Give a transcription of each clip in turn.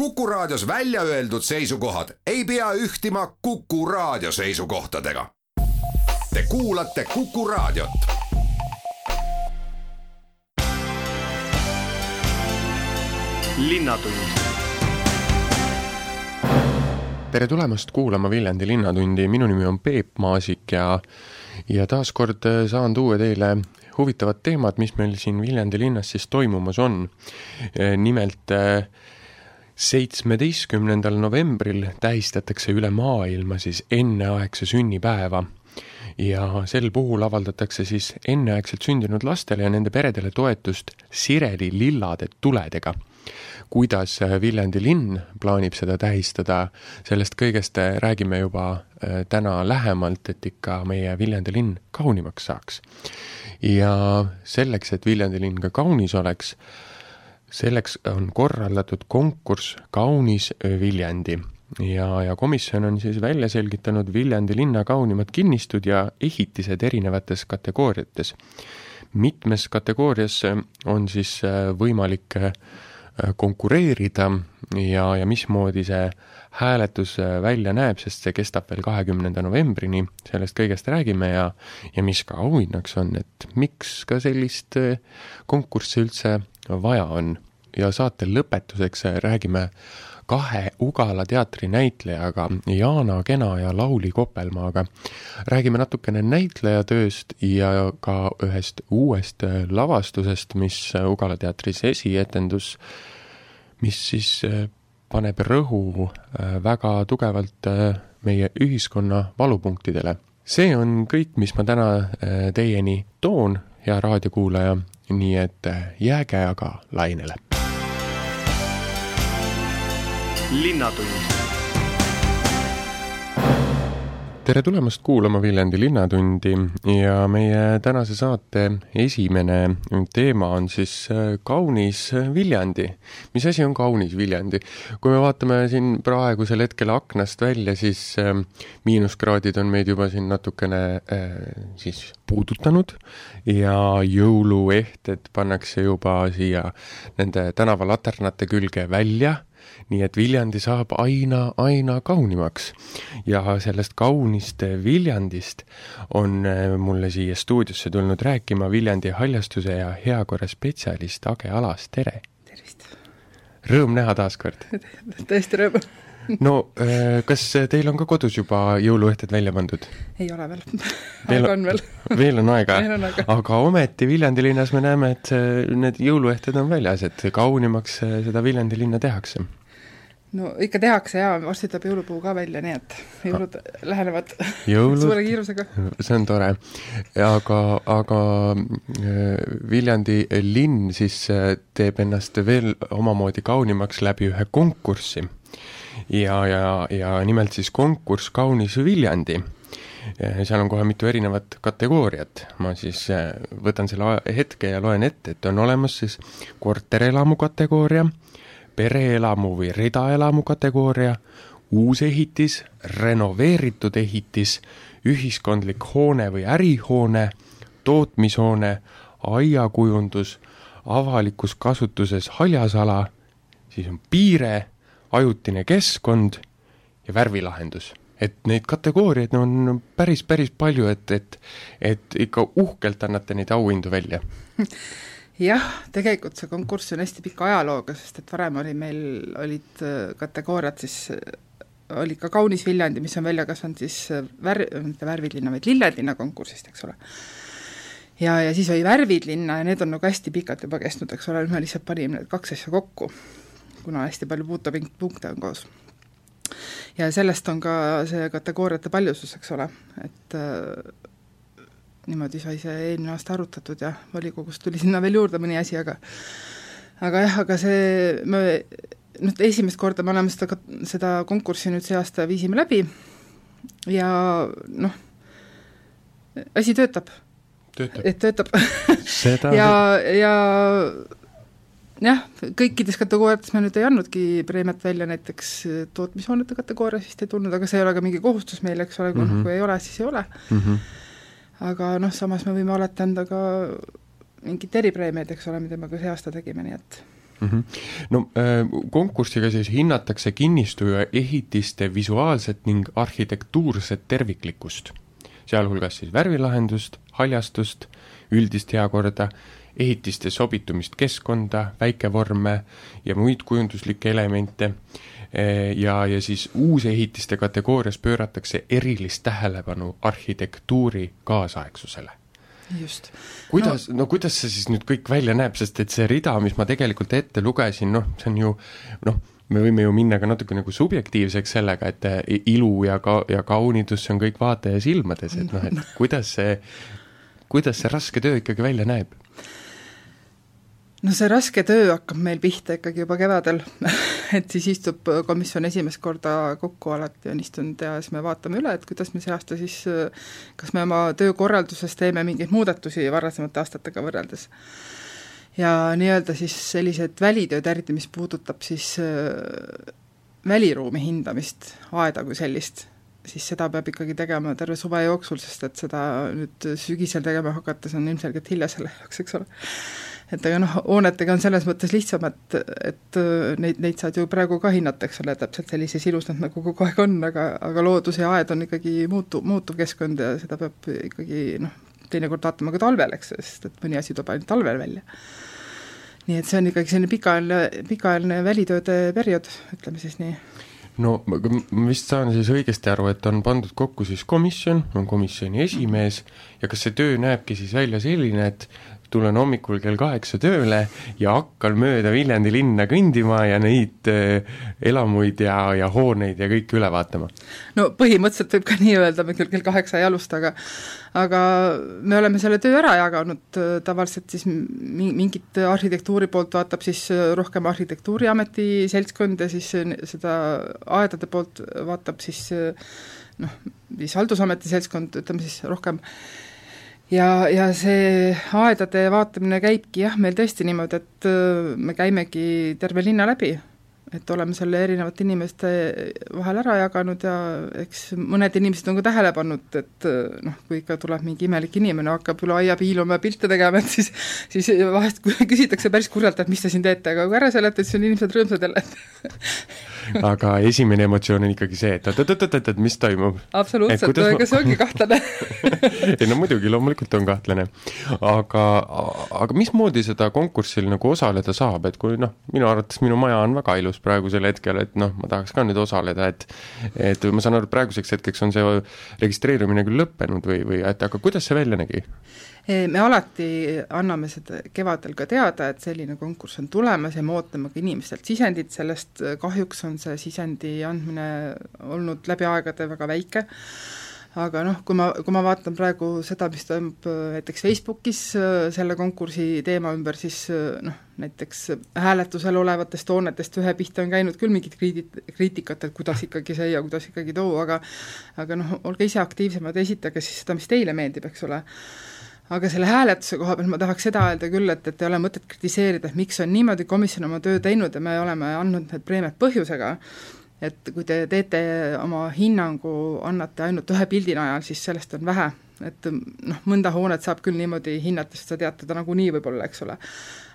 Kuku Raadios välja öeldud seisukohad ei pea ühtima Kuku Raadio seisukohtadega. Te kuulate Kuku Raadiot. tere tulemast kuulama Viljandi Linnatundi, minu nimi on Peep Maasik ja ja taaskord saan tuua teile huvitavad teemad, mis meil siin Viljandi linnas siis toimumas on. nimelt seitsmeteistkümnendal novembril tähistatakse üle maailma siis enneaegse sünnipäeva ja sel puhul avaldatakse siis enneaegselt sündinud lastele ja nende peredele toetust Sireli lillade tuledega. kuidas Viljandi linn plaanib seda tähistada, sellest kõigest räägime juba äh, täna lähemalt, et ikka meie Viljandi linn kaunimaks saaks. ja selleks, et Viljandi linn ka kaunis oleks, selleks on korraldatud konkurss Kaunis Viljandi ja, ja komisjon on siis välja selgitanud Viljandi linna kaunimad kinnistud ja ehitised erinevates kategooriates. mitmes kategoorias on siis äh, võimalik äh, konkureerida ja, ja mismoodi see hääletus äh, välja näeb, sest see kestab veel kahekümnenda novembrini, sellest kõigest räägime ja ja mis ka auhinnaks on, et miks ka sellist konkurssi üldse vaja on. ja saate lõpetuseks räägime kahe Ugala teatri näitlejaga Jaana Kena ja Lauli Kopelmaaga. räägime natukene näitlejatööst ja ka ühest uuest lavastusest, mis Ugala teatris esietendus, mis siis äh, paneb rõhu äh, väga tugevalt äh, meie ühiskonna valupunktidele. see on kõik, mis ma täna teieni toon, hea raadiokuulaja, nii et jääge aga lainele. Linnatund tere tulemast kuulama Viljandi Linnatundi ja meie tänase saate esimene teema on siis äh, kaunis Viljandi. mis asi on kaunis Viljandi? kui me vaatame siin praegusel hetkel aknast välja, siis äh, miinuskraadid on meid juba siin natukene äh, siis puudutanud ja jõuluehted pannakse juba siia nende tänavalaternate külge välja nii et Viljandi saab aina, aina kaunimaks. ja sellest kaunist Viljandist on äh, mulle siia stuudiosse tulnud rääkima Viljandi haljastuse ja heakorra spetsialist Age Alas, tere! tervist! Rõõm näha taas kord tõesti rõõm no äh, kas teil on ka kodus juba jõuluehted välja pandud? ei ole veel aega on veel veel on aega veel on aega. aga ometi Viljandi linnas me näeme, et need jõuluehted on väljas, et kaunimaks äh, seda Viljandi linna tehakse no ikka tehakse ja varsti tuleb jõulupuu ka välja, nii et jõulud lähenevad Jõulud, suure kiirusega. see on tore. aga, aga äh, Viljandi linn siis äh, teeb ennast veel omamoodi kaunimaks läbi ühe konkurssi. Ja, ja, ja nimelt siis konkurss Kaunis Viljandi. Seal on kohe mitu erinevat kategooriat, ma siis äh, võtan selle hetke ja loen ette, et on olemas siis korterelamu kategooria, pereelamu või ridaelamu kategooria, uus ehitis, renoveeritud ehitis, ühiskondlik hoone või ärihoone, tootmishoone, aiakujundus, avalikus kasutuses haljasala, siis on piire, ajutine keskkond ja värvilahendus. et neid kategooriaid on päris, päris palju, et, et, et ikka uhkelt annate neid auhindu välja jah, tegelikult see konkurss on hästi pika ajalooga, sest et varem oli meil, olid äh, kategooriad siis, oli ka Kaunis Viljandi, mis on välja kasvanud siis äh, vär-, mitte värvid linna, vaid lilled linna konkursist, eks ole. ja, ja siis oli Värvid linna ja need on nagu hästi pikalt juba kestnud, eks ole, nüüd me lihtsalt panime need kaks asja kokku, kuna hästi palju puutepunkte on koos. ja sellest on ka see kategooriate paljusus, eks ole, et niimoodi sai see eelmine aasta arutatud ja volikogust tuli sinna veel juurde mõni asi, aga aga jah, aga see, me nüüd esimest korda me oleme seda, seda konkurssi nüüd see aasta viisime läbi ja noh, asi töötab. et töötab ja, ja jah, kõikides kategooriates me nüüd ei andnudki preemiat välja, näiteks tootmishoonete kategoorias vist ei tulnud, aga see ei ole ka mingi kohustus meil, eks ole, kui mm -hmm. kui ei ole, siis ei ole mm. -hmm aga noh, samas me võime alati anda ka mingit eripreemiaid, eks ole, mida me ka see aasta tegime, nii et mm. -hmm. no äh, konkursiga siis hinnatakse kinnistu ja ehitiste visuaalset ning arhitektuurset terviklikkust, sealhulgas siis värvilahendust, haljastust, üldist heakorda, ehitiste sobitumist keskkonda, väikevorme ja muid kujunduslikke elemente ja, ja siis uusehitiste kategoorias pööratakse erilist tähelepanu arhitektuuri kaasaegsusele just. kuidas no., no kuidas see siis nüüd kõik välja näeb, sest et see rida, mis ma tegelikult ette lugesin, noh, see on ju noh, me võime ju minna ka natuke nagu subjektiivseks sellega, et eh, ilu ja ka, ja kaunidus, see on kõik vaataja silmades, et noh, et kuidas see, kuidas see raske töö ikkagi välja näeb? No see raske töö hakkab meil pihta ikkagi juba kevadel et siis istub komisjon esimest korda kokku, alati on istunud ja siis me vaatame üle, et kuidas me see aasta siis, kas me oma töökorralduses teeme mingeid muudatusi varasemate aastatega võrreldes. ja nii-öelda siis sellised välitööd, eriti mis puudutab siis äh, väliruumi hindamist, aeda kui sellist, siis seda peab ikkagi tegema terve suve jooksul, sest et seda nüüd sügisel tegema hakates on ilmselgelt hilja selle jaoks, eks ole et aga noh, hoonetega on selles mõttes lihtsam, et, et äh, neid, neid saad ju praegu ka hinnata, eks ole, täpselt sellises ilus nad nagu kogu aeg on, aga, aga loodus ja aed on ikkagi muutu-, muutuv keskkond ja seda peab ikkagi noh, teinekord vaatama ka talvel, eks, sest et mõni asi tuleb ainult talvel välja. nii et see on ikkagi selline pikaajaline, pikaajaline välitööde periood, ütleme siis nii no ma vist saan siis õigesti aru, et on pandud kokku siis komisjon, on komisjoni esimees ja kas see töö näebki siis välja selline, et tulen hommikul kell kaheksa tööle ja hakkan mööda Viljandi linna kõndima ja neid äh, elamuid ja, ja hooneid ja kõike üle vaatama? no põhimõtteliselt võib ka nii öelda, me küll kell kaheksa ei alusta, aga aga me oleme selle töö ära jaganud, äh, tavaliselt siis mingit arhitektuuri poolt vaatab siis äh, rohkem Arhitektuuriameti seltskond ja siis seda aedade poolt vaatab siis noh, siis Haldusameti seltskond, ütleme siis rohkem ja, ja see aedade vaatamine käibki jah, meil tõesti niimoodi, et äh, me käimegi terve linna läbi, et oleme selle erinevate inimeste vahel ära jaganud ja eks mõned inimesed on ka tähele pannud, et äh, noh, kui ikka tuleb mingi imelik inimene, hakkab üle aia piiluma ja pilte tegema, et siis siis vahest küsitakse päris kurjalt, et mis te siin teete, aga kui ära seletad, siis on inimesed rõõmsad jälle, et aga esimene emotsioon on ikkagi see, et oot-oot-oot-oot, mis toimub. absoluutselt, ega see ongi kahtlane ei no muidugi, loomulikult on kahtlane. aga, aga mismoodi seda konkursil nagu osaleda saab, et kui noh, minu arvates minu maja on väga ilus praegusel hetkel, et noh, ma tahaks ka nüüd osaleda, et et ma saan aru, et praeguseks hetkeks on see registreerimine küll lõppenud või, või et aga kuidas see välja nägi? Me alati anname seda kevadel ka teada, et selline konkurss on tulemas ja me ootame ka inimestelt sisendit, sellest kahjuks on see sisendi andmine olnud läbi aegade väga väike, aga noh, kui ma, kui ma vaatan praegu seda, mis toimub näiteks Facebookis selle konkursi teema ümber, siis noh, näiteks hääletusel olevatest hoonetest ühe pihta on käinud küll mingit kriiti-, kriitikat, et kuidas ikkagi see ja kuidas ikkagi too, aga aga noh, olge ise aktiivsemad, esitage siis seda, mis teile meeldib, eks ole aga selle hääletuse koha pealt ma tahaks seda öelda küll, et, et ei ole mõtet kritiseerida, et miks on niimoodi komisjon oma töö teinud ja me oleme andnud need preemiad põhjusega, et kui te teete oma hinnangu, annate ainult ühe pildi najal, siis sellest on vähe. et noh, mõnda hoonet saab küll niimoodi hinnata, sest sa tead teda nagunii võib-olla, eks ole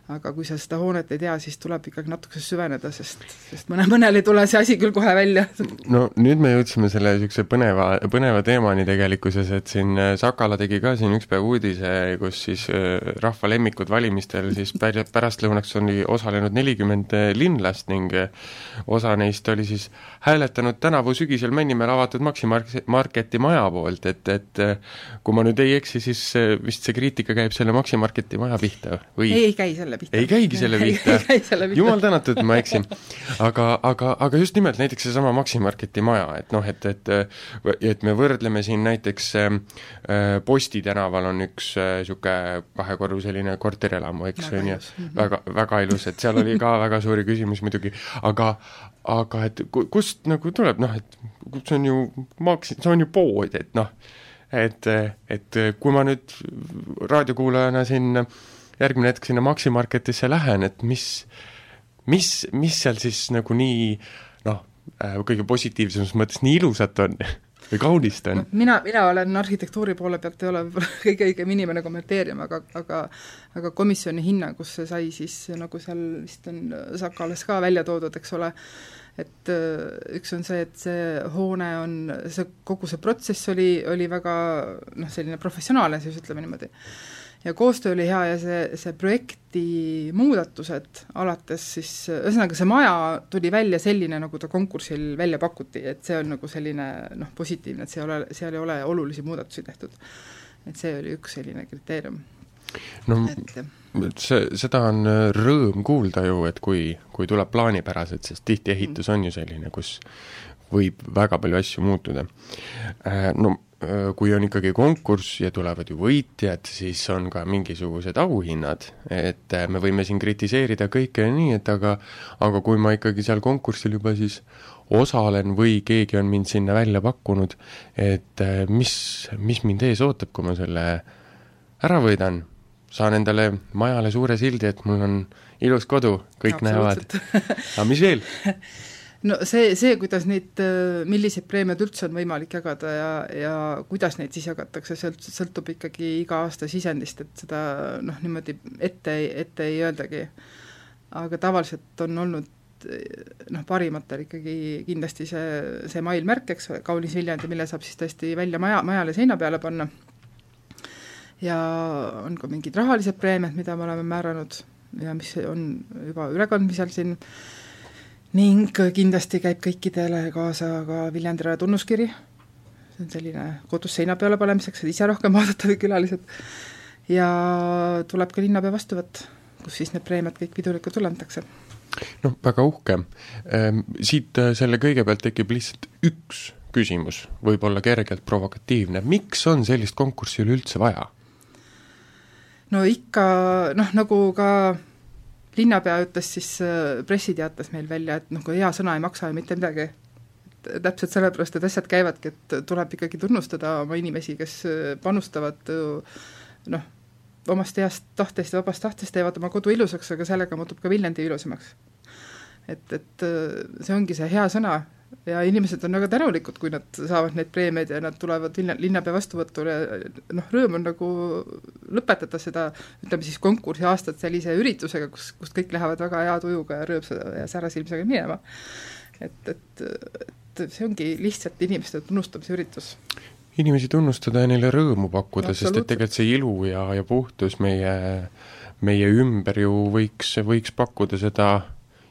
aga kui sa seda hoonet ei tea, siis tuleb ikkagi natuke süveneda, sest, sest mõne, mõnel ei tule see asi küll kohe välja. no nüüd me jõudsime selle niisuguse põneva, põneva teemani tegelikkuses, et siin äh, Sakala tegi ka siin üks päev uudise, kus siis äh, rahva lemmikud valimistel siis pärastlõunaks oli osalenud nelikümmend äh, linlast ning osa neist oli siis hääletanud tänavu sügisel Männimäel avatud Maxi Marketi maja poolt, et, et kui ma nüüd ei eksi, siis vist see kriitika käib selle Maxi Marketi maja pihta või? ei, ei käi selle selle pihta. ei käigi selle pihta jumal tänatud, ma eksin. aga, aga, aga just nimelt näiteks seesama Maximarketi maja, et noh, et, et et me võrdleme siin näiteks äh, Posti tänaval on üks niisugune äh, kahekorruseline korterelamu, eks, on ju, mhm. väga, väga ilus, et seal oli ka väga suuri küsimusi muidugi, aga aga et kust nagu tuleb, noh, et see on ju, Maxi, see on ju pood, et noh, et, et kui ma nüüd raadiokuulajana siin äh, järgmine hetk sinna Maxi Marketisse lähen, et mis, mis, mis seal siis nagu nii noh, äh, kõige positiivsemas mõttes nii ilusat on või kaunistan? mina, mina olen arhitektuuri poole pealt, ei ole võib-olla kõige õigem inimene kommenteerima, aga, aga aga komisjoni hinnangus see sai siis, nagu seal vist on Sakales ka välja toodud, eks ole, et äh, üks on see, et see hoone on, see, kogu see protsess oli, oli väga noh, selline professionaalne siis, ütleme niimoodi ja koostöö oli hea ja see, see projekti muudatused alates siis, ühesõnaga see maja tuli välja selline, nagu ta konkursil välja pakuti, et see on nagu selline noh, positiivne, et see ei ole, seal ei ole olulisi muudatusi tehtud. et see oli üks selline kriteerium. no et, see, seda on rõõm kuulda ju, et kui, kui tuleb plaanipäraselt, sest tihti ehitus on ju selline, kus võib väga palju asju muutuda. Äh, no Äh, kui on ikkagi konkurss ja tulevad ju võitjad, siis on ka mingisugused auhinnad, et äh, me võime siin kritiseerida kõike nii, et aga aga kui ma ikkagi seal konkursil juba siis osalen või keegi on mind sinna välja pakkunud, et äh, mis, mis mind ees ootab, kui ma selle ära võidan, saan endale majale suure sildi, et mul on ilus kodu, kõik näevad. aga mis veel no see, see, kuidas neid, äh, milliseid preemiaid üldse on võimalik jagada ja, ja kuidas neid siis jagatakse, sealt sõltub ikkagi iga aasta sisendist, et seda noh, niimoodi ette, ette ei öeldagi. aga tavaliselt on olnud noh, parimatel ikkagi kindlasti see, see mailmärk, eks kaunis Viljandi, mille saab siis tõesti välja maja, majale seina peale panna. ja on ka mingid rahalised preemiad, mida me oleme määranud ja mis on juba ülekandmisel siin ning kindlasti käib kõikidele kaasa ka Viljandi raja tunnuskiri, see on selline kodus seina peale panemiseks, et ise rohkem vaadata kui külalised, ja tuleb ka linnapea vastuvõtt, kus siis need preemiad kõik pidulikult üle antakse. noh, väga uhke. Ehm, siit äh, selle kõige pealt tekib lihtsalt üks küsimus, võib-olla kergelt provokatiivne, miks on sellist konkurssi üleüldse vaja? no ikka noh, nagu ka linnapea ütles siis äh, pressiteates meil välja, et noh, kui hea sõna ei maksa ju mitte midagi, täpselt sellepärast, et asjad käivadki, et tuleb ikkagi tunnustada oma inimesi, kes äh, panustavad äh, noh, omast heast tahtest ja vabast tahtest teevad oma kodu ilusaks, aga sellega muutub ka Viljandi ilusamaks. et, et see ongi see hea sõna ja inimesed on väga tänulikud, kui nad saavad neid preemiaid ja nad tulevad linna, linnapea vastuvõtule, noh, rõõm on nagu lõpetada seda, ütleme siis konkursi aastat sellise üritusega, kus, kust kõik lähevad väga hea tujuga ja rõõmsa ja särasilmsega minema. et, et, et see ongi lihtsalt inimeste tunnustamise üritus inimesi tunnustada ja neile rõõmu pakkuda, sest et tegelikult see ilu ja, ja puhtus meie, meie ümber ju võiks, võiks pakkuda seda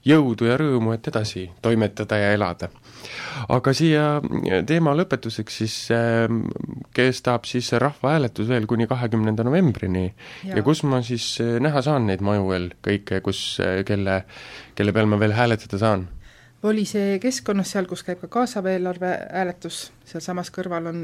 jõudu ja rõõmu, et edasi toimetada ja elada. aga siia teema lõpetuseks siis äh, kestab siis rahvahääletus veel kuni kahekümnenda novembrini ja. ja kus ma siis äh, näha saan neid maju veel kõike, kus äh,, kelle, kelle peal ma veel hääletada saan? Oli see keskkonnas seal, kus käib ka kaasav eelarve hääletus, sealsamas kõrval on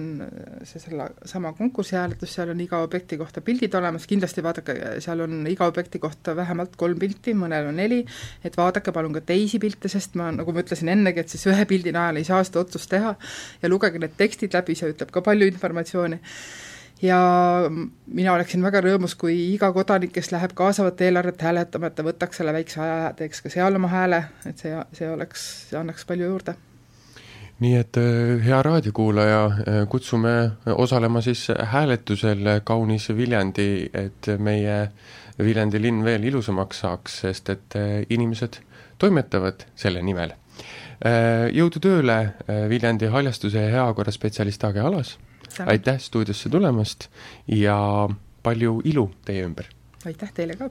see selle sama konkursi hääletus, seal on iga objekti kohta pildid olemas, kindlasti vaadake, seal on iga objekti kohta vähemalt kolm pilti, mõnel on neli, et vaadake palun ka teisi pilte, sest ma, nagu ma ütlesin ennegi, et siis ühe pildi najal ei saa seda otsust teha. Ja lugege need tekstid läbi, see ütleb ka palju informatsiooni ja mina oleksin väga rõõmus, kui iga kodanik, kes läheb kaasavat eelarvet hääletama, et ta võtaks selle väikse aja, teeks ka seal oma hääle, et see, see oleks, see annaks palju juurde. nii et äh, hea raadiokuulaja, äh, kutsume osalema siis hääletusel kaunis Viljandi, et meie Viljandi linn veel ilusamaks saaks, sest et äh, inimesed toimetavad selle nimel. Jõudu tööle, Viljandi haljastuse ja heakorra spetsialist Age Alas aitäh stuudiosse tulemast ja palju ilu teie ümber! aitäh teile ka!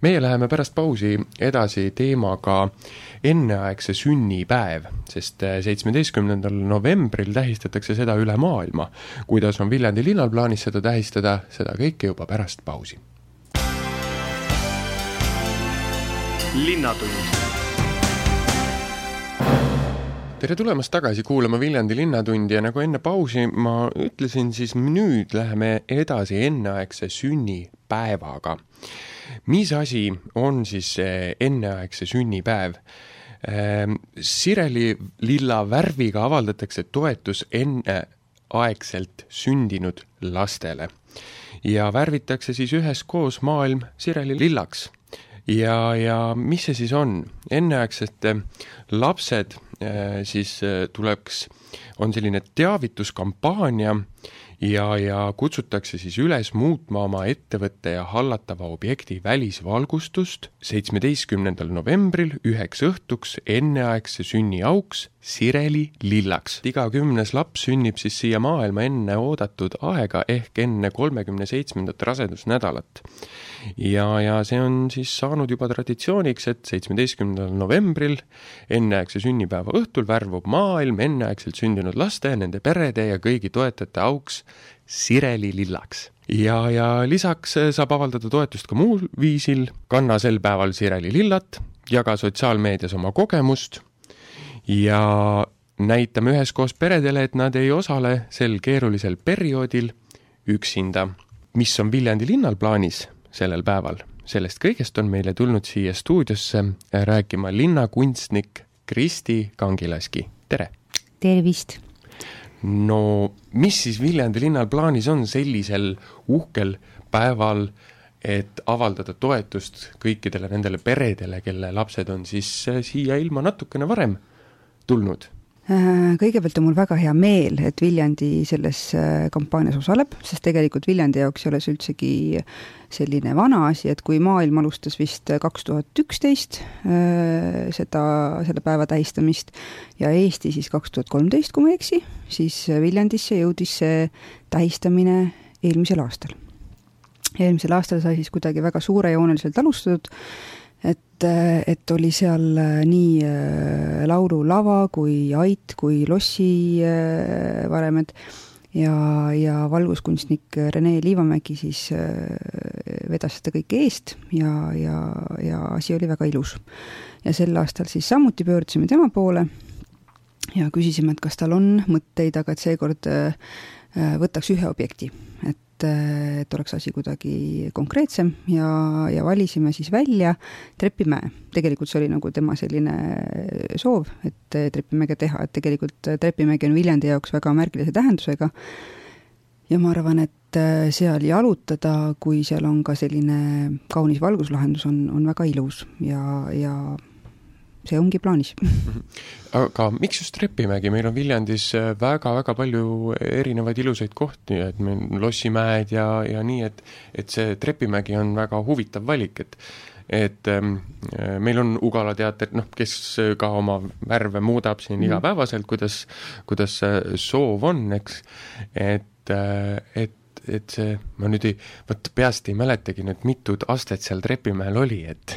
meie läheme pärast pausi edasi teemaga enneaegse sünnipäev, sest seitsmeteistkümnendal novembril tähistatakse seda üle maailma. kuidas on Viljandi linnal plaanis seda tähistada, seda kõike juba pärast pausi. linnatund tere tulemast tagasi kuulama Viljandi Linnatundi ja nagu enne pausi ma ütlesin, siis nüüd läheme edasi enneaegse sünnipäevaga. mis asi on siis enneaegse sünnipäev? Ehm, Sireli lilla värviga avaldatakse toetus enneaegselt sündinud lastele ja värvitakse siis üheskoos maailm Sireli lillaks ja, ja mis see siis on? enneaegsed lapsed siis tuleks, on selline teavituskampaania ja, ja kutsutakse siis üles muutma oma ettevõtte ja hallatava objekti välisvalgustust seitsmeteistkümnendal novembril üheks õhtuks enneaegse sünniauks Sireli lillaks. iga kümnes laps sünnib siis siia maailma enne oodatud aega ehk enne kolmekümne seitsmendat rasedusnädalat. ja, ja see on siis saanud juba traditsiooniks, et seitsmeteistkümnendal novembril enneaegse sünnipäeva õhtul värvub maailm enneaegselt sündinud laste, nende perede ja kõigi toetajate auks Sireli lillaks ja, ja lisaks saab avaldada toetust ka muul viisil, kanna sel päeval Sireli lillat, jaga sotsiaalmeedias oma kogemust ja näitame üheskoos peredele, et nad ei osale sel keerulisel perioodil üksinda. mis on Viljandi linnal plaanis sellel päeval? sellest kõigest on meile tulnud siia stuudiosse rääkima linnakunstnik Kristi Kangilaski, tere! tervist! no mis siis Viljandi linnal plaanis on sellisel uhkel päeval, et avaldada toetust kõikidele nendele peredele, kelle lapsed on siis siia ilma natukene varem tulnud? Äh, kõigepealt on mul väga hea meel, et Viljandi selles äh, kampaanias osaleb, sest tegelikult Viljandi jaoks ei ole see üldsegi selline vana asi, et kui maailm alustas vist kaks tuhat üksteist äh, seda, selle päeva tähistamist ja Eesti siis kaks tuhat kolmteist, kui ma ei eksi, siis Viljandisse jõudis see tähistamine eelmisel aastal. eelmisel aastal sai siis kuidagi väga suurejooneliselt alustatud et, et oli seal äh, nii äh, laululava kui ait kui lossivaremed äh, ja, ja valguskunstnik Rene Liivamägi siis vedas seda kõike eest ja, ja, ja asi oli väga ilus. ja sel aastal siis samuti pöördusime tema poole ja küsisime, et kas tal on mõtteid, aga et seekord võtaks ühe objekti, et et, et oleks asi kuidagi konkreetsem ja, ja valisime siis välja Trepimäe. tegelikult see oli nagu tema selline soov, et Trepimäge teha, et tegelikult Trepimägi on Viljandi jaoks väga märgilise tähendusega. Ja ma arvan, et seal jalutada, kui seal on ka selline kaunis valguslahendus, on, on väga ilus ja, ja see ongi plaanis. aga miks just Trepimägi, meil on Viljandis väga-väga äh, palju erinevaid ilusaid kohti, et meil lossimäed ja, ja nii, et et see Trepimägi on väga huvitav valik, et et ähm, äh, meil on Ugala teater, noh, kes ka oma värve muudab siin mm. igapäevaselt, kuidas, kuidas soov on, eks, et, äh, et et see, ma nüüd ei, vot peast ei mäletagi nüüd, mitu astet seal Trepimäel oli, et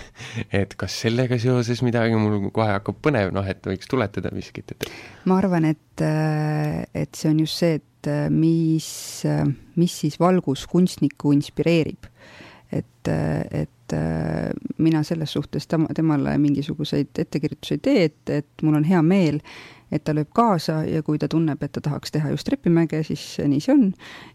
et kas sellega seoses midagi, mul kohe hakkab põnev, noh, et võiks tuletada miskit, et ma arvan, et, et see on just see, et mis, mis siis valguskunstnikku inspireerib. et, et mina selles suhtes tema, temale mingisuguseid ettekirjutusi ei tee, et, et mul on hea meel, et ta lööb kaasa ja kui ta tunneb, et ta tahaks teha just Trepimäge, siis nii see on.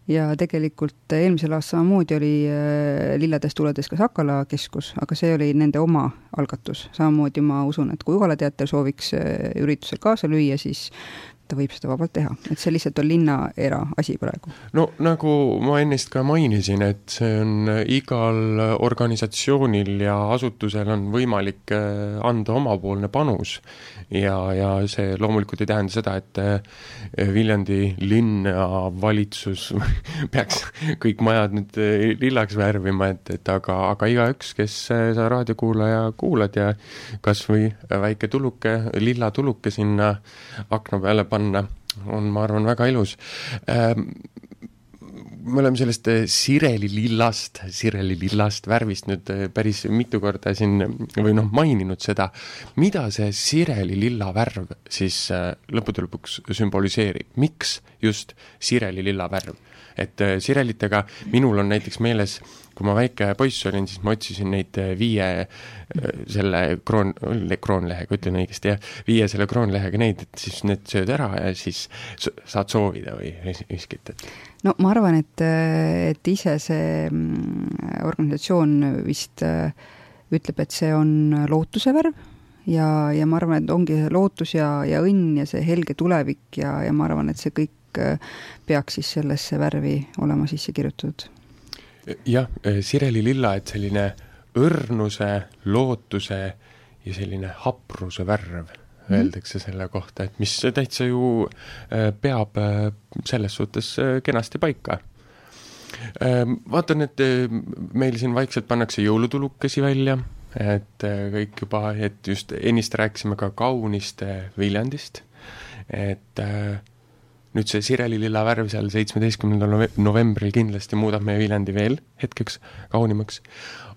ja tegelikult eelmisel aastal samamoodi oli äh, Lillades tuledes ka Sakala keskus, aga see oli nende oma algatus. samamoodi ma usun, et kui Ugala teater sooviks äh, üritusel kaasa lüüa, siis ta võib seda vabalt teha, et see lihtsalt on linna eraasi praegu. no nagu ma ennist ka mainisin, et see on igal organisatsioonil ja asutusel on võimalik äh, anda omapoolne panus ja, ja see loomulikult ei tähenda seda, et äh, Viljandi linnavalitsus peaks kõik majad nüüd äh, lillaks värvima, et, et aga, aga igaüks, kes sa raadiokuulaja kuulad ja kas või väike tuluke, lilla tuluke sinna akna peale panna, on, ma arvan, väga ilus. Ähm, me oleme sellest äh, Sireli lillast, Sireli lillast värvist nüüd äh, päris mitu korda siin või noh, maininud seda, mida see Sireli lilla värv siis äh, lõppude lõpuks sümboliseerib, miks just Sireli lilla värv? et sirelitega minul on näiteks meeles kui ma väike poiss olin, siis ma otsisin neid äh, viie äh, selle kroon, kroonlehega, ütlen õigesti jah, viie selle kroonlehega neid, et siis need sööd ära ja siis saad soovida või miskit, et no ma arvan, et, et ise see mm, organisatsioon vist äh, ütleb, et see on lootuse värv ja, ja ma arvan, et ongi lootus ja, ja õnn ja see helge tulevik ja, ja ma arvan, et see kõik peaks siis sellesse värvi olema sisse kirjutatud jah, eh, Sireli lilla, et selline õrnuse, lootuse ja selline hapruse värv öeldakse selle kohta, et mis täitsa ju äh, peab äh, selles suhtes äh, kenasti paika. Vaatan, et meil siin vaikselt pannakse jõulutulukesi välja, et kõik juba, et just ennist rääkisime ka kauniste Viljandist, et nüüd see sirelililla värv seal seitsmeteistkümnendal novembril kindlasti muudab meie Viljandi veel hetkeks kaunimaks.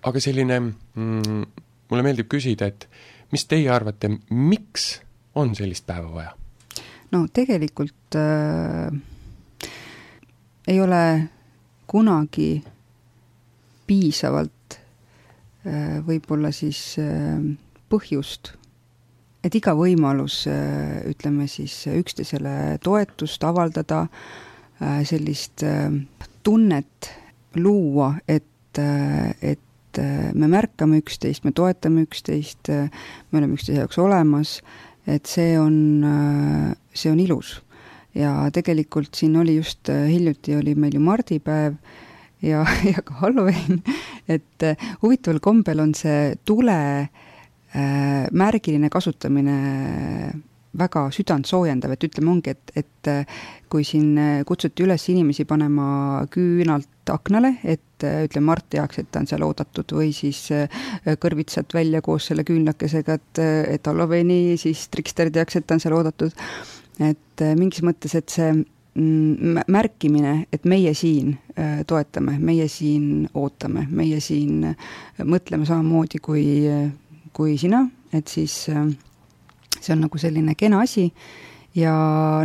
aga selline mm,, mulle meeldib küsida, et mis teie arvate, miks on sellist päeva vaja? no tegelikult äh, ei ole kunagi piisavalt äh, võib-olla siis äh, põhjust, et iga võimalus äh,, ütleme siis üksteisele toetust avaldada äh,, sellist äh, tunnet luua, et äh,, et äh, me märkame üksteist, me toetame üksteist, äh, me oleme üksteise jaoks olemas, et see on, see on ilus. ja tegelikult siin oli just hiljuti oli meil ju mardipäev ja, ja ka Halloween, et huvitaval kombel on see tule äh, märgiline kasutamine väga südantsoojendav, et ütleme, ongi, et, et äh, kui siin äh, kutsuti üles inimesi panema küünalt aknale, et äh, ütleme, Mart teaks, et ta on seal oodatud, või siis kõrvitsad välja koos selle küünlakesega, et, et Halloweeni siis trikster teaks, et ta on seal oodatud. et mingis mõttes, et see mm, märkimine, et meie siin toetame, meie siin ootame, meie siin mõtleme samamoodi kui, kui sina, et siis äh, see on nagu selline kena asi ja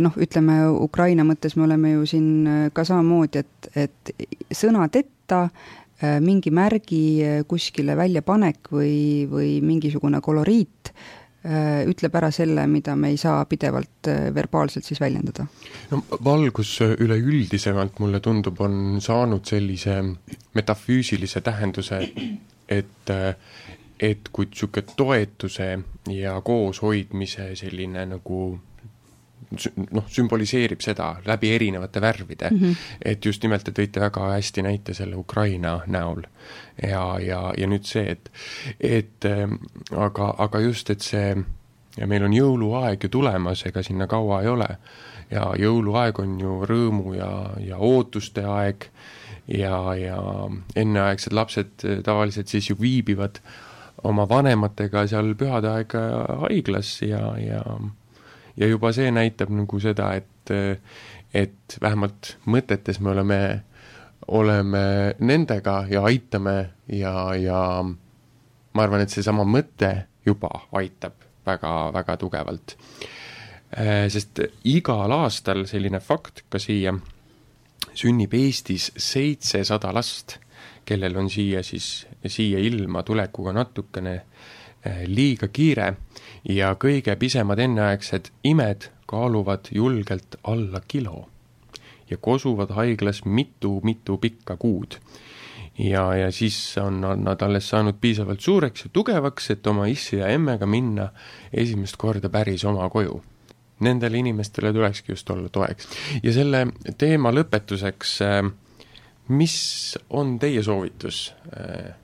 noh, ütleme Ukraina mõttes me oleme ju siin äh, ka samamoodi, et, et sõnadeta äh, mingi märgi kuskile väljapanek või, või mingisugune koloriit ütleb ära selle, mida me ei saa pidevalt verbaalselt siis väljendada. no valgus üleüldisemalt, mulle tundub, on saanud sellise metafüüsilise tähenduse, et et kui niisugune toetuse ja kooshoidmise selline nagu noh, sümboliseerib seda läbi erinevate värvide mm, -hmm. et just nimelt te tõite väga hästi näite selle Ukraina näol. ja, ja, ja nüüd see, et, et ähm, aga, aga just, et see, ja meil on jõuluaeg ju tulemas, ega sinna kaua ei ole, ja jõuluaeg on ju rõõmu ja, ja ootuste aeg ja, ja enneaegsed lapsed tavaliselt siis ju viibivad oma vanematega seal pühade aega haiglas ja, ja ja juba see näitab nagu seda, et, et vähemalt mõtetes me oleme, oleme nendega ja aitame ja, ja ma arvan, et seesama mõte juba aitab väga-väga tugevalt. Sest igal aastal selline fakt ka siia, sünnib Eestis seitsesada last kellel on siia siis, siia ilma tulekuga natukene eh, liiga kiire ja kõige pisemad enneaegsed imed kaaluvad julgelt alla kilo ja kosuvad haiglas mitu-mitu pikka kuud. ja, ja siis on nad alles saanud piisavalt suureks ja tugevaks, et oma issi ja emmega minna esimest korda päris oma koju nendele inimestele tulekski just olla toeks. ja selle teema lõpetuseks äh, mis on teie soovitus äh,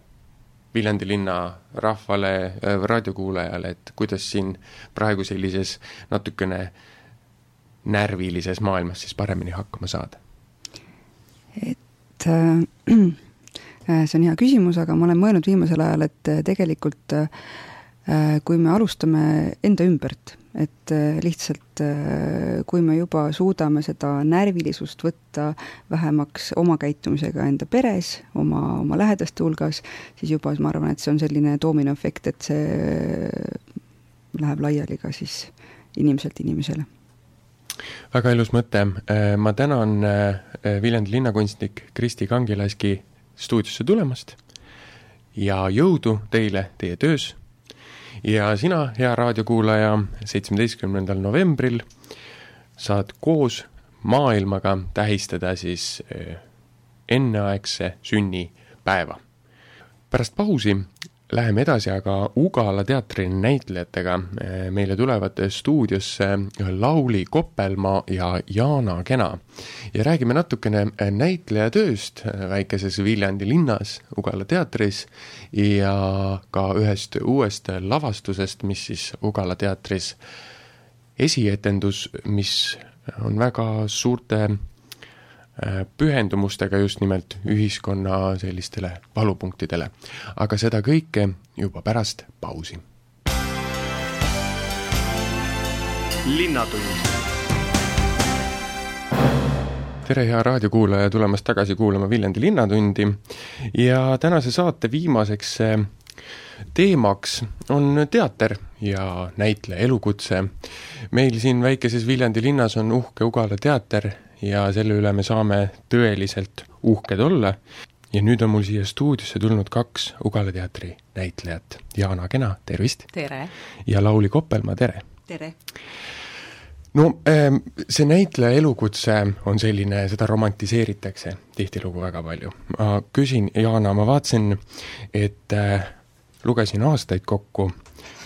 Viljandi linna rahvale äh,, raadiokuulajale, et kuidas siin praegu sellises natukene närvilises maailmas siis paremini hakkama saada? et äh, see on hea küsimus, aga ma olen mõelnud viimasel ajal, et tegelikult äh, kui me alustame enda ümbert et äh, lihtsalt äh, kui me juba suudame seda närvilisust võtta vähemaks oma käitumisega enda peres, oma, oma lähedaste hulgas, siis juba ma arvan, et see on selline doominoefekt, et see läheb laiali ka siis inimeselt inimesele. väga ilus mõte, äh, ma tänan Viljandi linnakunstnik Kristi Kangilaski stuudiosse tulemast ja jõudu teile teie töös ja sina, hea raadiokuulaja, seitsmeteistkümnendal novembril saad koos maailmaga tähistada siis eh, enneaegse sünnipäeva. pärast pausi läheme edasi aga Ugala teatri näitlejatega. meile tulevad stuudiosse Lauli Koppelmaa ja Jaana Kena ja räägime natukene näitlejatööst väikeses Viljandi linnas Ugala teatris ja ka ühest uuest lavastusest, mis siis Ugala teatris esietendus, mis on väga suurte pühendumustega just nimelt ühiskonna sellistele valupunktidele. aga seda kõike juba pärast pausi. linnatund tere, hea raadiokuulaja, tulemast tagasi kuulama Viljandi Linnatundi ja tänase saate viimaseks äh, teemaks on teater ja näitleja elukutse. meil siin väikeses Viljandi linnas on uhke Ugala teater ja selle üle me saame tõeliselt uhked olla. ja nüüd on mul siia stuudiosse tulnud kaks Ugala teatri näitlejat. Jaana Kena, tervist! tere! ja Lauli Koppelmaa, tere! tere! no ähm, see näitleja elukutse on selline, seda romantiseeritakse tihtilugu väga palju. ma küsin, Jaana, ma vaatasin, et äh, lugesin aastaid kokku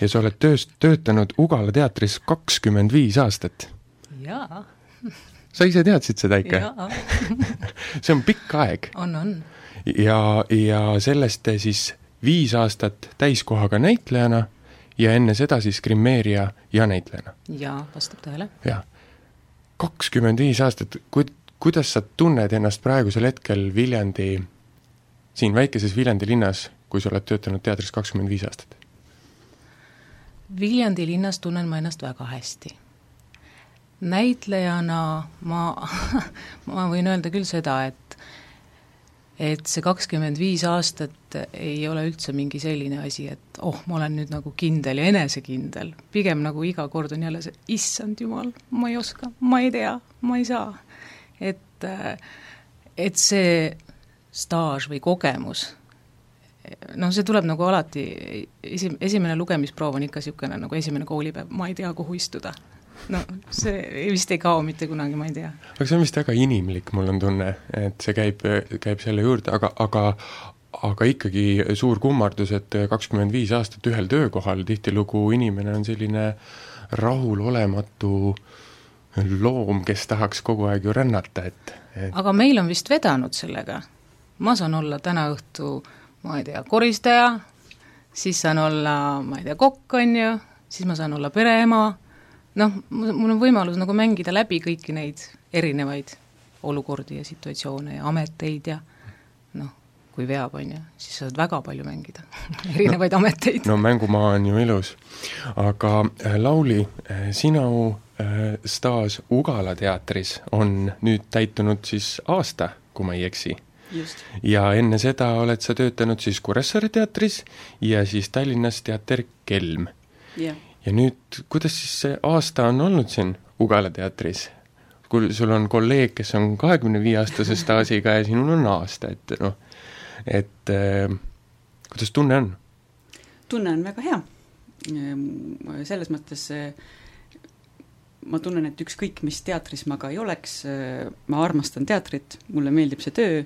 ja sa oled tööst, töötanud Ugala teatris kakskümmend viis aastat. jaa sa ise teadsid seda ikka? see on pikk aeg. on, on. ja, ja sellest siis viis aastat täiskohaga näitlejana ja enne seda siis grimeerija ja näitlejana. jaa, vastab tõele. jah. kakskümmend viis aastat, ku-, kuidas sa tunned ennast praegusel hetkel Viljandi, siin väikeses Viljandi linnas, kui sa oled töötanud teatris kakskümmend viis aastat? Viljandi linnas tunnen ma ennast väga hästi näitlejana ma, ma võin öelda küll seda, et et see kakskümmend viis aastat ei ole üldse mingi selline asi, et oh, ma olen nüüd nagu kindel ja enesekindel, pigem nagu iga kord on jälle see, issand jumal, ma ei oska, ma ei tea, ma ei saa. et, et see staaž või kogemus, noh, see tuleb nagu alati, esi-, esimene lugemisproov on ikka niisugune nagu esimene koolipäev, ma ei tea, kuhu istuda no see vist ei kao mitte kunagi, ma ei tea. aga see on vist väga inimlik, mul on tunne, et see käib, käib selle juurde, aga, aga aga ikkagi suur kummardus, et kakskümmend viis aastat ühel töökohal, tihtilugu inimene on selline rahulolematu loom, kes tahaks kogu aeg ju rännata, et, et aga meil on vist vedanud sellega. ma saan olla täna õhtu, ma ei tea, koristaja, siis saan olla, ma ei tea, kokk, on ju, siis ma saan olla pereema noh, mul on võimalus nagu mängida läbi kõiki neid erinevaid olukordi ja situatsioone ja ameteid ja noh, kui veab, on ju, siis saad väga palju mängida erinevaid no, ameteid. no mängumaa on ju ilus. aga äh, Lauli, äh, sinu äh, staaž Ugala teatris on nüüd täitunud siis aasta, kui ma ei eksi. ja enne seda oled sa töötanud siis Kuressaare teatris ja siis Tallinnas teater Kelm. jah ja nüüd, kuidas siis see aasta on olnud siin Ugala teatris? kui sul on kolleeg, kes on kahekümne viie aastase staažiga ja sinul on aasta, et noh, et äh, kuidas tunne on? tunne on väga hea. Ehm, selles mõttes ma tunnen, et ükskõik, mis teatris ma ka ei oleks, ma armastan teatrit, mulle meeldib see töö,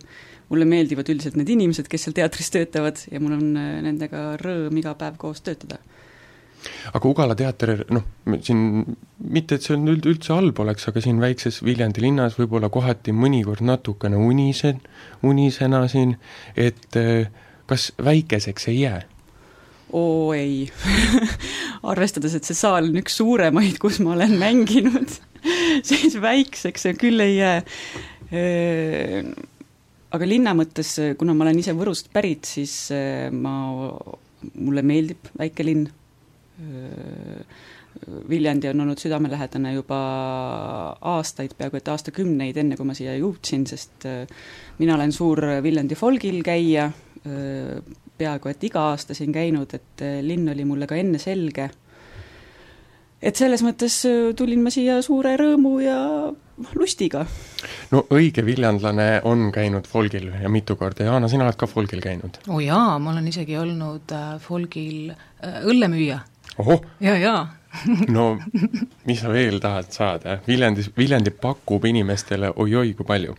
mulle meeldivad üldiselt need inimesed, kes seal teatris töötavad ja mul on nendega rõõm iga päev koos töötada aga Ugala teater, noh, siin mitte, et see on üld, üldse halb oleks, aga siin väikses Viljandi linnas võib-olla kohati mõnikord natukene unisen, unisena siin, et eh, kas väikeseks ei jää? oo ei arvestades, et see saal on üks suuremaid, kus ma olen mänginud siis väikseks see küll ei jää. aga linna mõttes, kuna ma olen ise Võrust pärit, siis ma, mulle meeldib väike linn Viljandi on olnud südamelähedane juba aastaid, peaaegu et aastakümneid, enne kui ma siia jõudsin, sest mina olen suur Viljandi folgil käija, peaaegu et iga aasta siin käinud, et linn oli mulle ka enne selge. et selles mõttes tulin ma siia suure rõõmu ja lustiga. no õige viljandlane on käinud folgil ja mitu korda, Jaana, sina oled ka folgil käinud? oo oh jaa, ma olen isegi olnud folgil õllemüüja ohoh! ja, ja no mis sa veel tahad saada, Viljandis, Viljandi pakub inimestele oi-oi kui palju.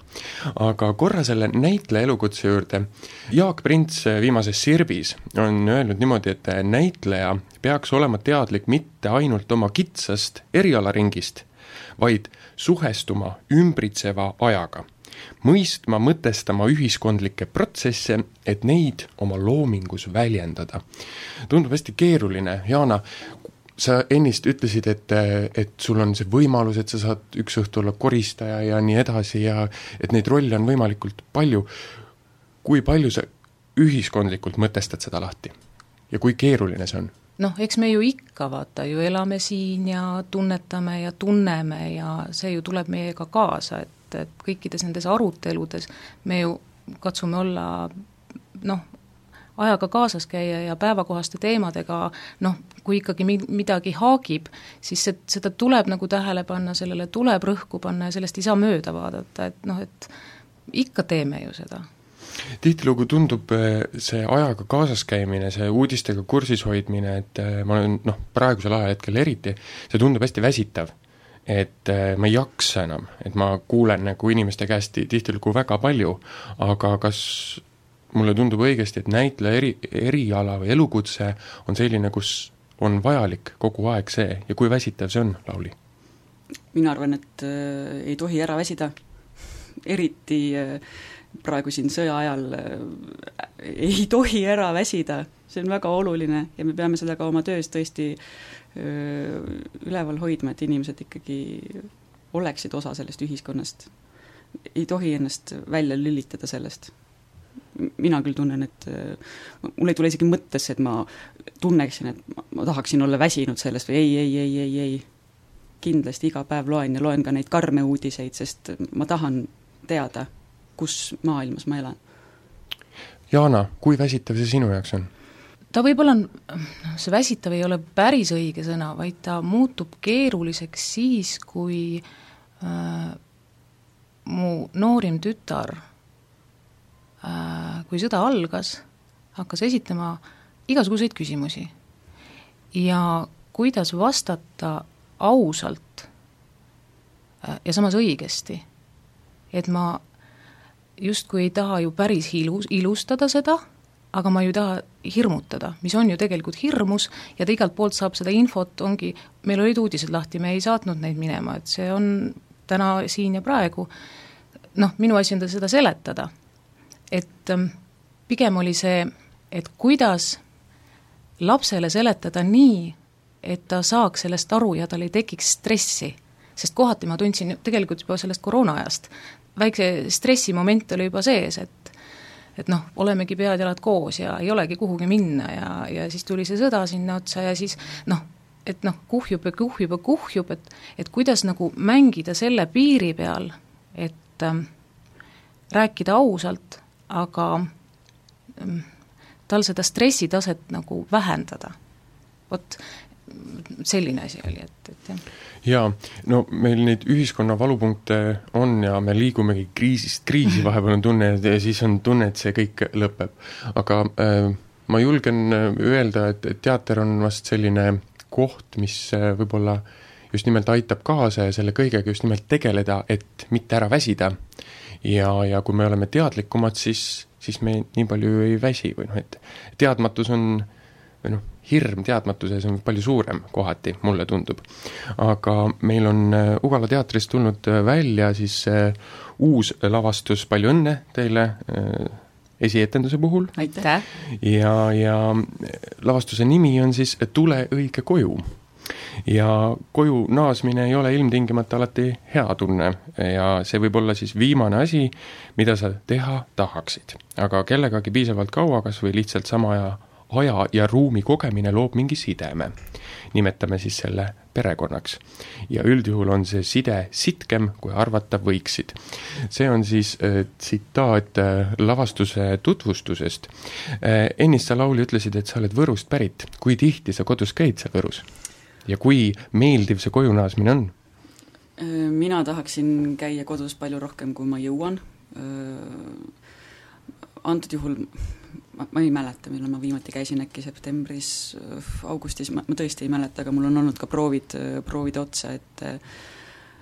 aga korra selle näitleja elukutse juurde, Jaak Prints viimases Sirbis on öelnud niimoodi, et näitleja peaks olema teadlik mitte ainult oma kitsast erialaringist, vaid suhestuma ümbritseva ajaga mõistma, mõtestama ühiskondlikke protsesse, et neid oma loomingus väljendada. tundub hästi keeruline, Jana, sa ennist ütlesid, et, et sul on see võimalus, et sa saad üks õhtu olla koristaja ja nii edasi ja et neid rolle on võimalikult palju, kui palju sa ühiskondlikult mõtestad seda lahti? ja kui keeruline see on? noh, eks me ju ikka vaata ju elame siin ja tunnetame ja tunneme ja see ju tuleb meiega kaasa, et, et kõikides nendes aruteludes me ju katsume olla noh, ajaga kaasas käia ja päevakohaste teemadega noh, kui ikkagi mi-, midagi haagib, siis see, seda tuleb nagu tähele panna, sellele tuleb rõhku panna ja sellest ei saa mööda vaadata, et noh, et ikka teeme ju seda tihtilugu tundub eh, see ajaga kaasas käimine, see uudistega kursis hoidmine, et eh, ma olen noh, praegusel ajahetkel eriti, see tundub hästi väsitav. Et eh, ma ei jaksa enam, et ma kuulen nagu inimeste käest tihtilugu väga palju, aga kas mulle tundub õigesti, et näitleja eri, eriala või elukutse on selline, kus on vajalik kogu aeg see? Ja kui väsitav see on, Lauli? mina arvan, et äh, ei tohi ära väsida, eriti äh, praegu siin sõja ajal äh, ei tohi ära väsida, see on väga oluline ja me peame seda ka oma töös tõesti äh, üleval hoidma, et inimesed ikkagi oleksid osa sellest ühiskonnast. ei tohi ennast välja lülitada sellest mina küll tunnen, et mul ei tule isegi mõttesse, et ma tunneksin, et ma, ma tahaksin olla väsinud sellest või ei, ei, ei, ei, ei. kindlasti iga päev loen ja loen ka neid karme uudiseid, sest ma tahan teada, kus maailmas ma elan. Jana, kui väsitav see sinu jaoks on? Ta võib-olla on, see väsitav ei ole päris õige sõna, vaid ta muutub keeruliseks siis, kui äh, mu noorim tütar Äh, kui sõda algas, hakkas esitama igasuguseid küsimusi. ja kuidas vastata ausalt äh, ja samas õigesti. et ma justkui ei taha ju päris ilus, ilustada seda, aga ma ju ei taha hirmutada, mis on ju tegelikult hirmus ja ta igalt poolt saab seda infot, ongi, meil olid uudised lahti, me ei saatnud neid minema, et see on täna siin ja praegu, noh, minu asi on seda seletada et ähm, pigem oli see, et kuidas lapsele seletada nii, et ta saaks sellest aru ja tal ei tekiks stressi. sest kohati ma tundsin tegelikult juba sellest koroona-ajast, väikse stressimoment oli juba sees, et et noh, olemegi pead-jalad koos ja ei olegi kuhugi minna ja, ja siis tuli see sõda sinna otsa ja siis noh, et noh, kuhjub ja kuhjub ja kuhjub, et et kuidas nagu mängida selle piiri peal, et ähm, rääkida ausalt aga mm, tal seda stressitaset nagu vähendada. vot selline asi oli, et, et jah. jaa, no meil neid ühiskonna valupunkte on ja me liigumegi kriisist kriisi, vahepeal on tunne, ja siis on tunne, et see kõik lõpeb. aga äh, ma julgen äh, öelda, et, et teater on vast selline koht, mis äh, võib-olla just nimelt aitab kaasa ja selle kõigega just nimelt tegeleda, et mitte ära väsida ja, ja kui me oleme teadlikumad, siis, siis me nii palju ei väsi või noh, et teadmatus on või noh, hirm teadmatuses on palju suurem kohati, mulle tundub. aga meil on äh, Ugala teatrist tulnud äh, välja siis äh, uus lavastus, palju õnne teile esietenduse puhul. aitäh! ja, ja lavastuse nimi on siis Tule õige koju ja koju naasmine ei ole ilmtingimata alati hea tunne ja see võib olla siis viimane asi, mida sa teha tahaksid. aga kellegagi piisavalt kaua, kas või lihtsalt sama aja, aja ja ruumi kogemine loob mingi sideme. nimetame siis selle perekonnaks. ja üldjuhul on see side sitkem, kui arvata võiksid. see on siis äh, tsitaat äh, lavastuse tutvustusest äh,. ennist sa, Lauli, ütlesid, et sa oled Võrust pärit. kui tihti sa kodus käid seal Võrus? ja kui meeldiv see koju naasmine on? mina tahaksin käia kodus palju rohkem, kui ma jõuan, antud juhul ma, ma ei mäleta, millal ma viimati käisin, äkki septembris, augustis, ma, ma tõesti ei mäleta, aga mul on olnud ka proovid, proovide otsa, et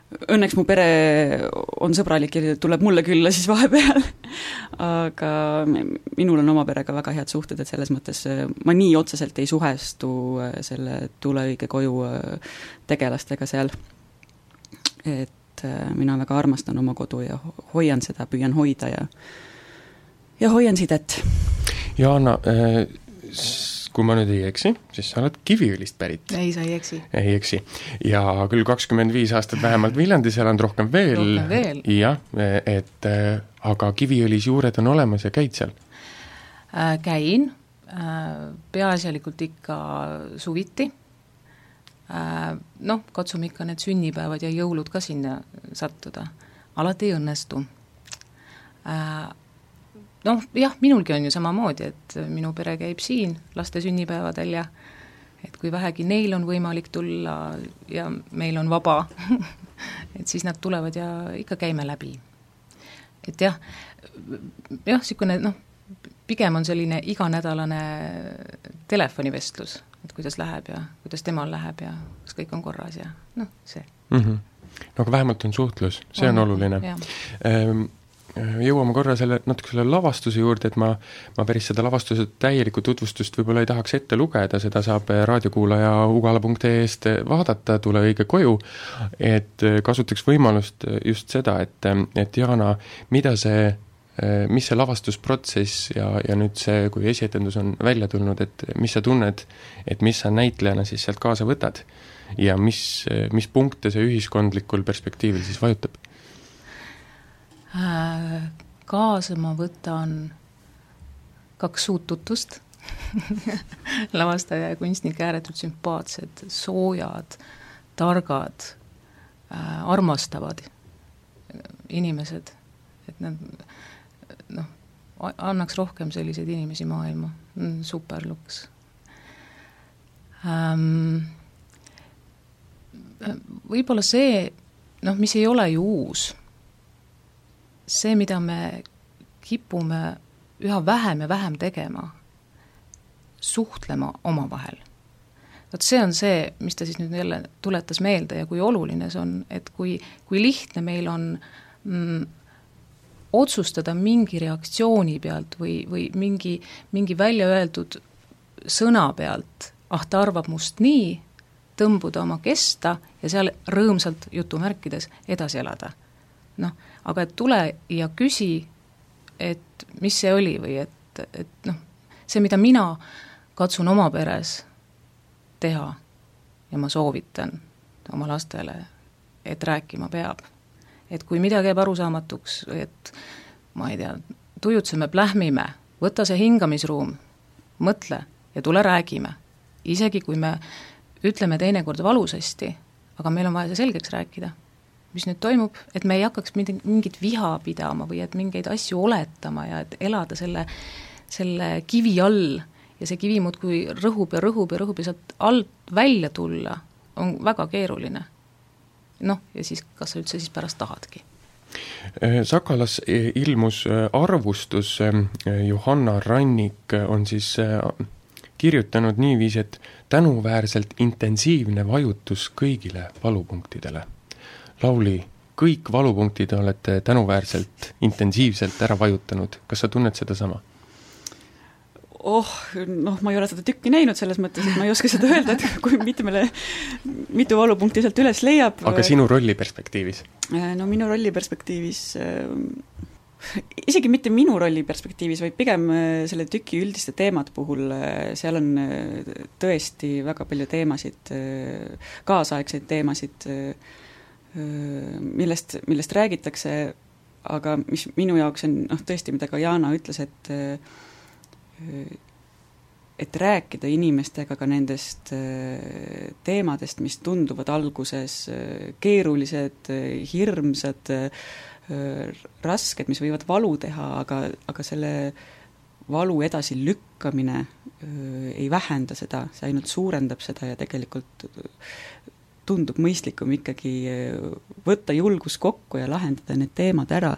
õnneks mu pere on sõbralik ja tuleb mulle külla siis vahepeal aga minul on oma perega väga head suhted, et selles mõttes ma nii otseselt ei suhestu selle Tule õige koju tegelastega seal. et mina väga armastan oma kodu ja hoian seda, püüan hoida ja ja hoian sidet. Jaana äh,, kui ma nüüd ei eksi, siis sa oled Kiviõlist pärit. ei, sa ei eksi. ei eksi. ja küll kakskümmend viis aastat vähemalt Viljandis elanud, rohkem veel. rohkem veel. jah, et äh, aga Kiviõlis juured on olemas ja käid seal äh,? Käin äh,, peaasjalikult ikka suviti äh,, noh, katsume ikka need sünnipäevad ja jõulud ka sinna sattuda. alati ei õnnestu äh, noh, jah, minulgi on ju samamoodi, et minu pere käib siin laste sünnipäevadel ja et kui vähegi neil on võimalik tulla ja meil on vaba et siis nad tulevad ja ikka käime läbi. et jah, jah, niisugune noh, pigem on selline iganädalane telefonivestlus, et kuidas läheb ja kuidas temal läheb ja kas kõik on korras ja noh, see mm. -hmm. no aga vähemalt on suhtlus, see on, on oluline jõuame korra selle, natuke selle lavastuse juurde, et ma, ma päris seda lavastuse täielikku tutvustust võib-olla ei tahaks ette lugeda, seda saab raadiokuulaja ugala.ee-st vaadata, tule õige koju, et kasutaks võimalust just seda, et, et Jana, mida see mis see lavastusprotsess ja, ja nüüd see, kui esietendus on välja tulnud, et mis sa tunned, et mis sa näitlejana siis sealt kaasa võtad? ja mis, mis punkte see ühiskondlikul perspektiivil siis vajutab? Äh, kaasa ma võtan kaks uut tutvust. Lavastaja ja kunstnik, ääretult sümpaatsed, soojad, targad äh,, armastavad inimesed, et nad noh, annaks rohkem selliseid inimesi maailma, super luks ähm,. Võib-olla see, noh, mis ei ole ju uus see, mida me kipume üha vähem ja vähem tegema, suhtlema omavahel. vot see on see, mis ta siis nüüd jälle tuletas meelde ja kui oluline see on, et kui, kui lihtne meil on mm, otsustada mingi reaktsiooni pealt või, või mingi, mingi välja öeldud sõna pealt, ah, ta arvab must nii, tõmbuda oma kesta ja seal rõõmsalt jutumärkides edasi elada. noh aga et tule ja küsi, et mis see oli või et, et noh, see, mida mina katsun oma peres teha ja ma soovitan oma lastele, et rääkima peab. et kui midagi jääb arusaamatuks et ma ei tea, tujutseme, plähmime, võta see hingamisruum, mõtle ja tule räägime. isegi kui me ütleme teinekord valusasti, aga meil on vaja see selgeks rääkida mis nüüd toimub, et me ei hakkaks mingit viha pidama või et mingeid asju oletama ja et elada selle, selle kivi all ja see kivi muudkui rõhub ja rõhub ja rõhub ja sealt alt välja tulla on väga keeruline. noh, ja siis kas sa üldse siis pärast tahadki äh, Sakalas äh, ilmus äh, arvustus, Johanna Rannik on siis kirjutanud niiviisi, et tänuväärselt intensiivne vajutus kõigile valupunktidele Lauli, kõik valupunktid olete tänuväärselt intensiivselt ära vajutanud, kas sa tunned sedasama? oh, noh, ma ei ole seda tükki näinud selles mõttes, et ma ei oska seda öelda, et kui mitmele, mitu valupunkti sealt üles leiab. aga sinu rolli perspektiivis? Äh, no minu rolli perspektiivis äh, isegi mitte minu rolli perspektiivis, vaid pigem äh, selle tüki üldiste teemade puhul, seal on tõesti väga palju teemasid, kaasaegseid teemasid, millest, millest räägitakse, aga mis minu jaoks on noh, tõesti, mida ka Jana ütles, et et rääkida inimestega ka nendest teemadest, mis tunduvad alguses keerulised, hirmsad, rasked, mis võivad valu teha, aga, aga selle valu edasilükkamine ei vähenda seda, see ainult suurendab seda ja tegelikult tundub mõistlikum ikkagi eh, võtta julgus kokku ja lahendada need teemad ära.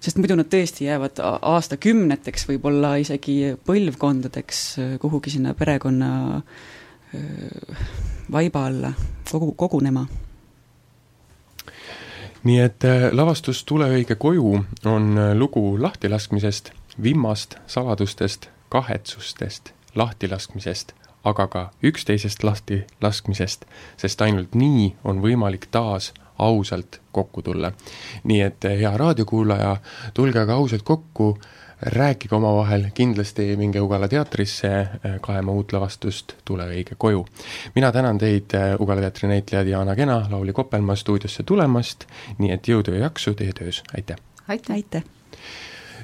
sest muidu nad tõesti jäävad aastakümneteks, võib-olla isegi põlvkondadeks kuhugi sinna perekonna vaiba alla kogu, kogunema nii et lavastus Tuleõige koju on lugu lahtilaskmisest, vimmast, saladustest, kahetsustest, lahtilaskmisest aga ka üksteisest lahti laskmisest, sest ainult nii on võimalik taas ausalt kokku tulla. nii et hea raadiokuulaja, tulge aga ausalt kokku, rääkige omavahel, kindlasti minge Ugala teatrisse kaema uut lavastust Tule õige koju. mina tänan teid, Ugala teatri näitlejad Jaana Kena, Lauli Koppelmaa stuudiosse tulemast, nii et jõudu ja jaksu teie töös, aitäh! aitäh,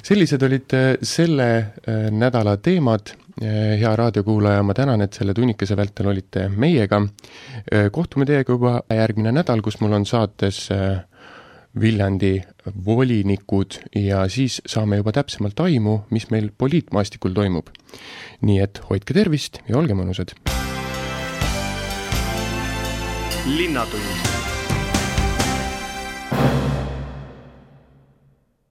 sellised olid selle nädala teemad Eh, hea raadiokuulaja, ma tänan, et selle tunnikese vältel olite meiega. Eh, kohtume teiega juba järgmine nädal, kus mul on saates eh, Viljandi volinikud ja siis saame juba täpsemalt aimu, mis meil poliitmaastikul toimub. nii et hoidke tervist ja olge mõnusad! linnatund